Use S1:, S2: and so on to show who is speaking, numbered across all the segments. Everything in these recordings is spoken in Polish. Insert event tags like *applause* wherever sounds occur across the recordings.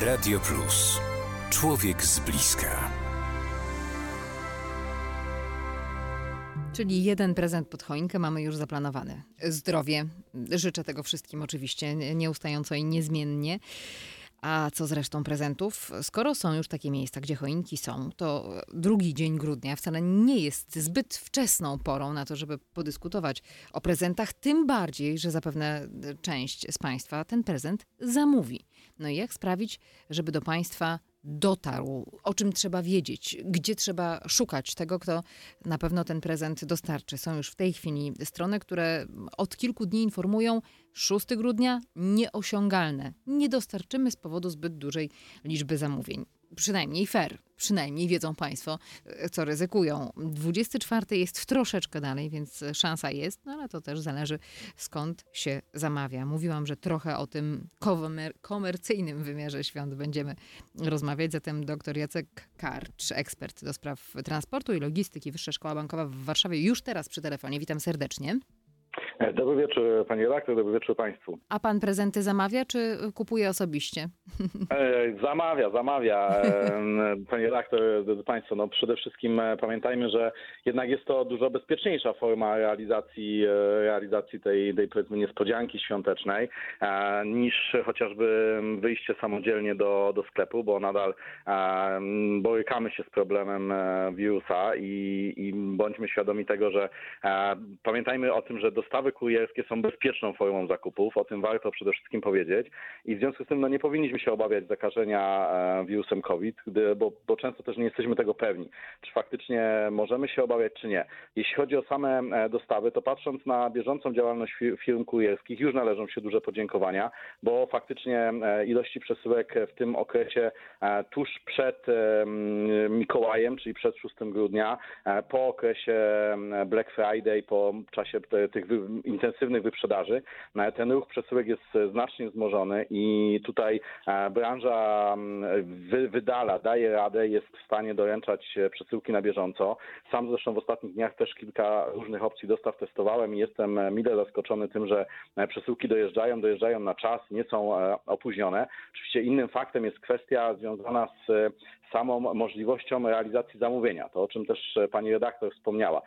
S1: Radio Plus. Człowiek z bliska.
S2: Czyli jeden prezent pod choinkę mamy już zaplanowany. Zdrowie. Życzę tego wszystkim oczywiście nieustająco i niezmiennie. A co z resztą prezentów? Skoro są już takie miejsca, gdzie choinki są, to drugi dzień grudnia wcale nie jest zbyt wczesną porą na to, żeby podyskutować o prezentach, tym bardziej, że zapewne część z Państwa ten prezent zamówi. No i jak sprawić, żeby do Państwa dotarł, o czym trzeba wiedzieć, gdzie trzeba szukać tego, kto na pewno ten prezent dostarczy. Są już w tej chwili strony, które od kilku dni informują, 6 grudnia nieosiągalne. Nie dostarczymy z powodu zbyt dużej liczby zamówień przynajmniej fair, przynajmniej wiedzą Państwo, e, co ryzykują. 24 jest troszeczkę dalej, więc szansa jest, no ale to też zależy skąd się zamawia. Mówiłam, że trochę o tym komer komercyjnym wymiarze świąt będziemy rozmawiać, zatem dr Jacek Karcz, ekspert do spraw transportu i logistyki, Wyższa Szkoła Bankowa w Warszawie, już teraz przy telefonie. Witam serdecznie.
S3: Dobry wieczór Panie redaktor, dobry wieczór Państwu.
S2: A Pan prezenty zamawia, czy kupuje osobiście?
S3: E, zamawia, zamawia. E, panie redaktor, drodzy Państwo, no przede wszystkim e, pamiętajmy, że jednak jest to dużo bezpieczniejsza forma realizacji, realizacji tej, tej powiedzmy niespodzianki świątecznej niż chociażby wyjście samodzielnie do, do sklepu, bo nadal borykamy się z problemem wirusa i, i bądźmy świadomi tego, że pamiętajmy o tym, że dostawy kurierskie są bezpieczną formą zakupów, o tym warto przede wszystkim powiedzieć i w związku z tym no, nie powinniśmy się obawiać zakażenia e, wirusem COVID, gdy, bo, bo często też nie jesteśmy tego pewni, czy faktycznie możemy się obawiać, czy nie. Jeśli chodzi o same e, dostawy, to patrząc na bieżącą działalność firm kurierskich, już należą się duże podziękowania, bo faktycznie e, ilości przesyłek w tym okresie tuż przed Mikołajem, czyli przed 6 grudnia, po okresie Black Friday, po czasie tych intensywnych wyprzedaży, no, ten ruch przesyłek jest znacznie wzmożony i tutaj e, branża mm, wy, wydala, daje radę, jest w stanie doręczać przesyłki na bieżąco. Sam zresztą w ostatnich dniach też kilka różnych opcji dostaw testowałem i jestem mile zaskoczony tym, że e, przesyłki dojeżdżają, dojeżdżają na czas, nie są e, opóźnione. Oczywiście innym faktem jest kwestia związana z samą możliwością realizacji zamówienia. To o czym też pani redaktor wspomniała.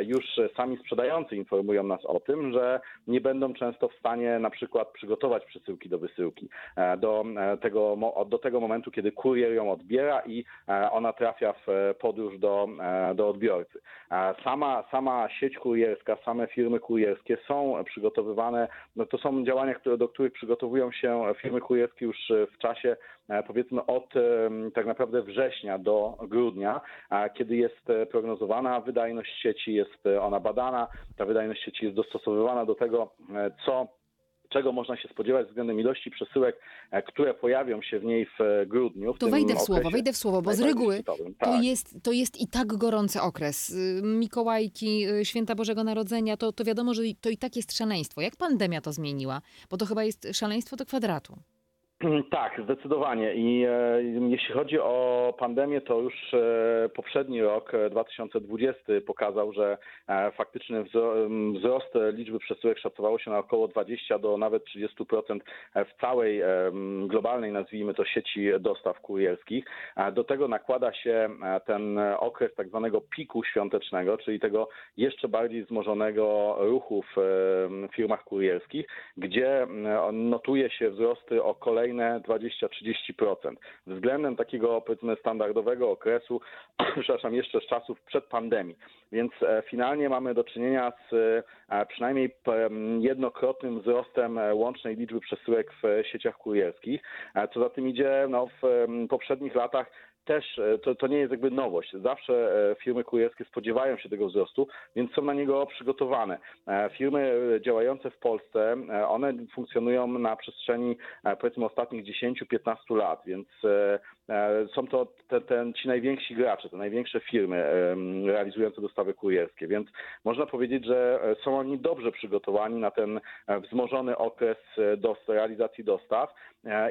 S3: Już sami sprzedający informują nas o tym, że nie będą często w stanie na przykład przygotować przesyłki do wysyłki e, do e, tego, do tego momentu, kiedy kurier ją odbiera i e, ona trafia w podróż do, do odbiorcy. Sama, sama sieć kurierska, same firmy kurierskie są przygotowywane, no to są działania, które, do których przygotowują się firmy kurierskie już w czasie powiedzmy od tak naprawdę września do grudnia, kiedy jest prognozowana wydajność sieci, jest ona badana, ta wydajność sieci jest dostosowywana do tego, e, co czego można się spodziewać względem ilości przesyłek, e, które pojawią się w niej w e, grudniu. W
S2: to wejdę w słowo, wejdę w słowo, bo z reguły tak. to, jest, to jest i tak gorący okres. Y, Mikołajki, y, Święta Bożego Narodzenia, to, to wiadomo, że to i tak jest szaleństwo. Jak pandemia to zmieniła? Bo to chyba jest szaleństwo do kwadratu. *clears throat*
S3: Tak, zdecydowanie. I e, jeśli chodzi o pandemię, to już e, poprzedni rok, 2020, e, pokazał, że e, faktyczny wzrost liczby przesyłek szacowało się na około 20 do nawet 30% w całej e, globalnej, nazwijmy to, sieci dostaw kurierskich. Do tego nakłada się e, ten okres tak zwanego piku świątecznego, czyli tego jeszcze bardziej wzmożonego ruchu w firmach kurierskich, gdzie notuje się wzrosty o kolejne kolejne 20-30%. Względem takiego powiedzmy standardowego okresu, *clears throat* przepraszam, jeszcze z czasów przed pandemii. Więc e, finalnie mamy do czynienia z e, przynajmniej jednokrotnym wzrostem e, łącznej liczby przesyłek w sieciach kurierskich. Co za tym idzie, no, w poprzednich latach też to, to nie jest jakby nowość. Zawsze firmy kurierskie spodziewają się tego wzrostu, więc są na niego przygotowane. Firmy działające w Polsce, one funkcjonują na przestrzeni powiedzmy ostatnich 10-15 lat, więc są to te, te, ci najwięksi gracze, te największe firmy realizujące dostawy kurierskie, więc można powiedzieć, że są oni dobrze przygotowani na ten wzmożony okres do realizacji dostaw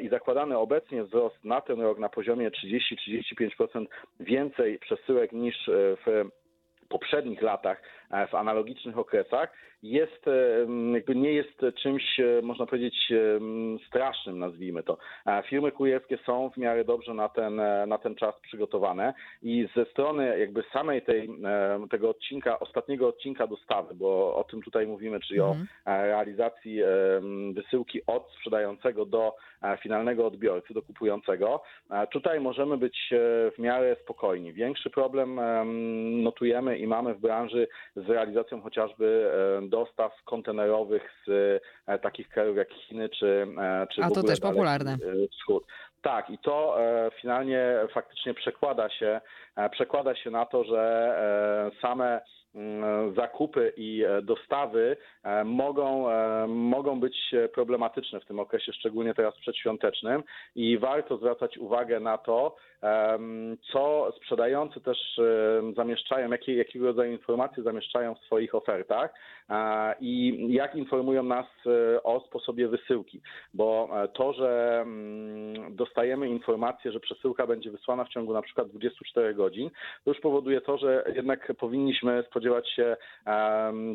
S3: i zakładany obecnie wzrost na ten rok na poziomie 30-35% więcej przesyłek niż w poprzednich latach e, w analogicznych okresach jest, e, jakby nie jest czymś, e, można powiedzieć, strasznym, nazwijmy to. Firmy kurierskie są w miarę dobrze na ten, na ten czas przygotowane i ze strony jakby samej tej, tego odcinka, ostatniego odcinka dostawy, bo o tym tutaj mówimy, czyli mhm. o realizacji wysyłki od sprzedającego do finalnego odbiorcy, do kupującego, tutaj możemy być w miarę spokojni. Większy problem notujemy i mamy w branży z realizacją chociażby dostaw kontenerowych z e, takich krajów jak Chiny czy, e, czy
S2: A to też popularne.
S3: Wschód. Tak, i to finalnie faktycznie przekłada się, przekłada się na to, że same mm, zakupy i dostawy mogą, mogą być problematyczne w tym okresie, szczególnie teraz przedświątecznym i warto zwracać uwagę na to, co sprzedający też zamieszczają, jakie, jakiego rodzaju informacje zamieszczają w swoich ofertach i jak informują nas e, o sposobie wysyłki. Bo e, to, że mm, dostajemy informację, że przesyłka będzie wysłana w ciągu na przykład 24 godzin, to już powoduje to, że jednak powinniśmy spodziewać się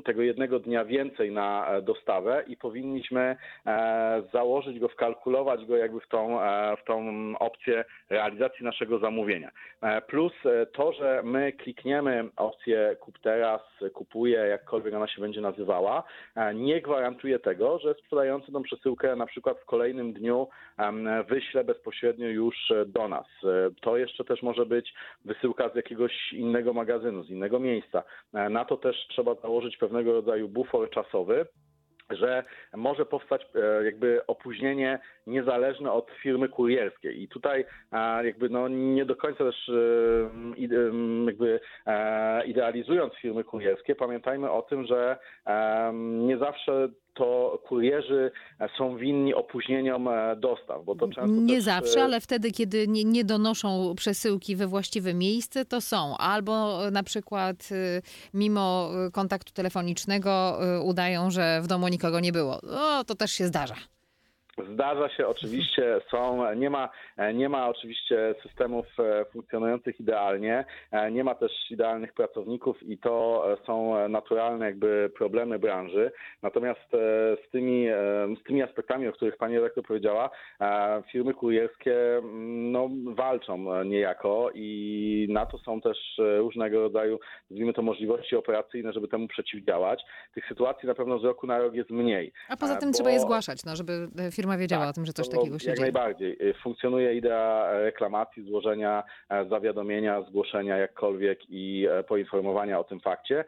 S3: tego jednego dnia więcej na e, dostawę i powinniśmy założyć go, wkalkulować go jakby w tą, w tą opcję realizacji naszego zamówienia. Plus to, że my klikniemy opcję kup teraz, kupuję, jakkolwiek ona się będzie nazywała, e, nie gwarantuje tego, że sprzedający tą przesyłkę na przykład w kolejnym dniu wyśle bezpośrednio już do nas. E, to jeszcze też może być wysyłka z jakiegoś innego magazynu, z innego miejsca. E, na to też trzeba założyć pewnego rodzaju bufor czasowy, że może powstać e, jakby opóźnienie niezależne od firmy kurierskiej. I tutaj jakby no nie do końca też e, jakby e, idealizując firmy kurierskie, pamiętajmy o tym, że nie zawsze to kurierzy są winni opóźnieniom dostaw, bo to często
S2: Nie
S3: też...
S2: zawsze, ale wtedy, kiedy nie, nie, donoszą przesyłki we właściwe miejsce, to są. Albo na przykład mimo kontaktu telefonicznego udają, że w domu nikogo nie było. O, to też się zdarza.
S3: Zdarza się oczywiście, są, nie ma, nie ma oczywiście systemów e, funkcjonujących idealnie, e, nie ma też idealnych pracowników i to są naturalne jakby problemy branży. Natomiast e, z tymi, z tymi aspektami, o których pani rektor powiedziała, firmy kurierskie mm, no, walczą niejako i na to są też różnego rodzaju, nazwijmy to możliwości operacyjne, żeby temu przeciwdziałać. Tych sytuacji na pewno z roku na rok jest mniej.
S2: A poza tym bo... trzeba je zgłaszać, no, żeby firmy firma wiedziała tak, o tym, że coś takiego się
S3: jak
S2: dzieje.
S3: Jak najbardziej. Y, funkcjonuje idea reklamacji, złożenia e, zawiadomienia, zgłoszenia jakkolwiek i e, poinformowania o tym fakcie.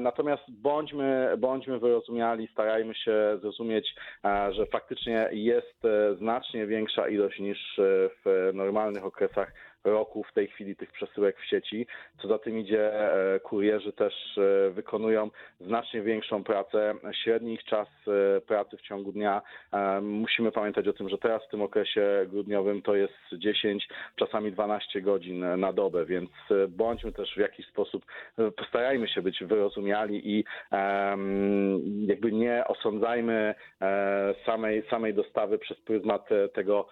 S3: Natomiast bądźmy, bądźmy wyrozumiali, starajmy się zrozumieć, że faktycznie jest e, znacznie większa ilość niż w normalnych okresach roku w tej chwili tych przesyłek w sieci. Co za tym idzie, e, kurierzy też e, wykonują znacznie większą pracę. Średni ich czas e, pracy w ciągu dnia, musimy pamiętać o tym, że teraz w tym okresie grudniowym to jest 10, czasami 12 godzin na dobę, więc bądźmy też w jakiś sposób, postarajmy się być wyrozumiali i jakby nie osądzajmy samej, samej dostawy przez pryzmat tego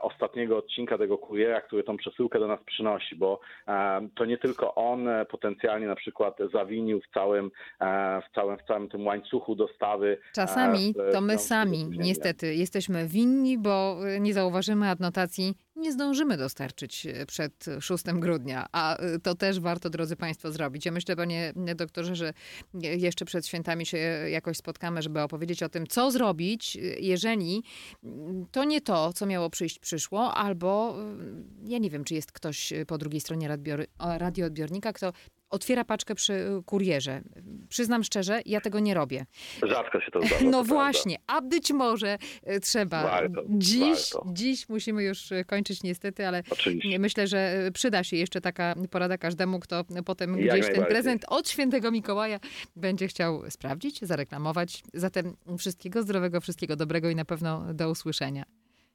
S3: ostatniego odcinka tego kuriera, który tą przesyłkę przesyłkę do nas przynosi, bo e, to nie tylko on e, potencjalnie na przykład zawinił w całym, e, w całym, w całym tym łańcuchu dostawy.
S2: Czasami to my sami niestety jesteśmy winni, bo nie zauważymy adnotacji nie zdążymy dostarczyć przed 6 grudnia, a to też warto, drodzy Państwo, zrobić. Ja myślę, panie doktorze, że jeszcze przed świętami się jakoś spotkamy, żeby opowiedzieć o tym, co zrobić, jeżeli to nie to, co miało przyjść, przyszło, albo ja nie wiem, czy jest ktoś po drugiej stronie radioodbiornika, kto otwiera paczkę przy kurierze. Przyznam szczerze, ja tego nie robię.
S3: Rzadko się to zdarza.
S2: No
S3: to
S2: właśnie, a być może e, trzeba.
S3: Warto,
S2: dziś,
S3: warto.
S2: dziś musimy już e, kończyć niestety, ale
S3: Oczywiście.
S2: myślę, że przyda się jeszcze taka porada każdemu, kto potem
S3: Jak
S2: gdzieś ten prezent od świętego Mikołaja będzie chciał sprawdzić, zareklamować. Zatem wszystkiego zdrowego, wszystkiego dobrego i na pewno do usłyszenia.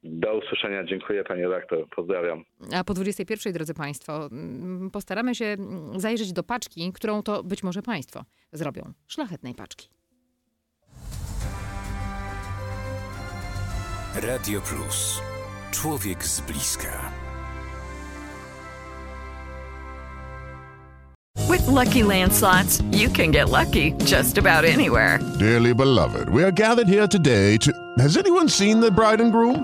S3: Do usłyszenia. Dziękuję panie redaktor. Pozdrawiam.
S2: A po 21, drodzy Państwo, mm, postaramy się mm, zajrzeć do paczki, którą to być może Państwo zrobią. Szlachetnej paczki.
S1: Radio Plus. Człowiek z bliska.
S4: With Lucky Land slots, you can get lucky just about anywhere.
S5: Dearly beloved, we are gathered here today to. Has anyone seen the bride and groom?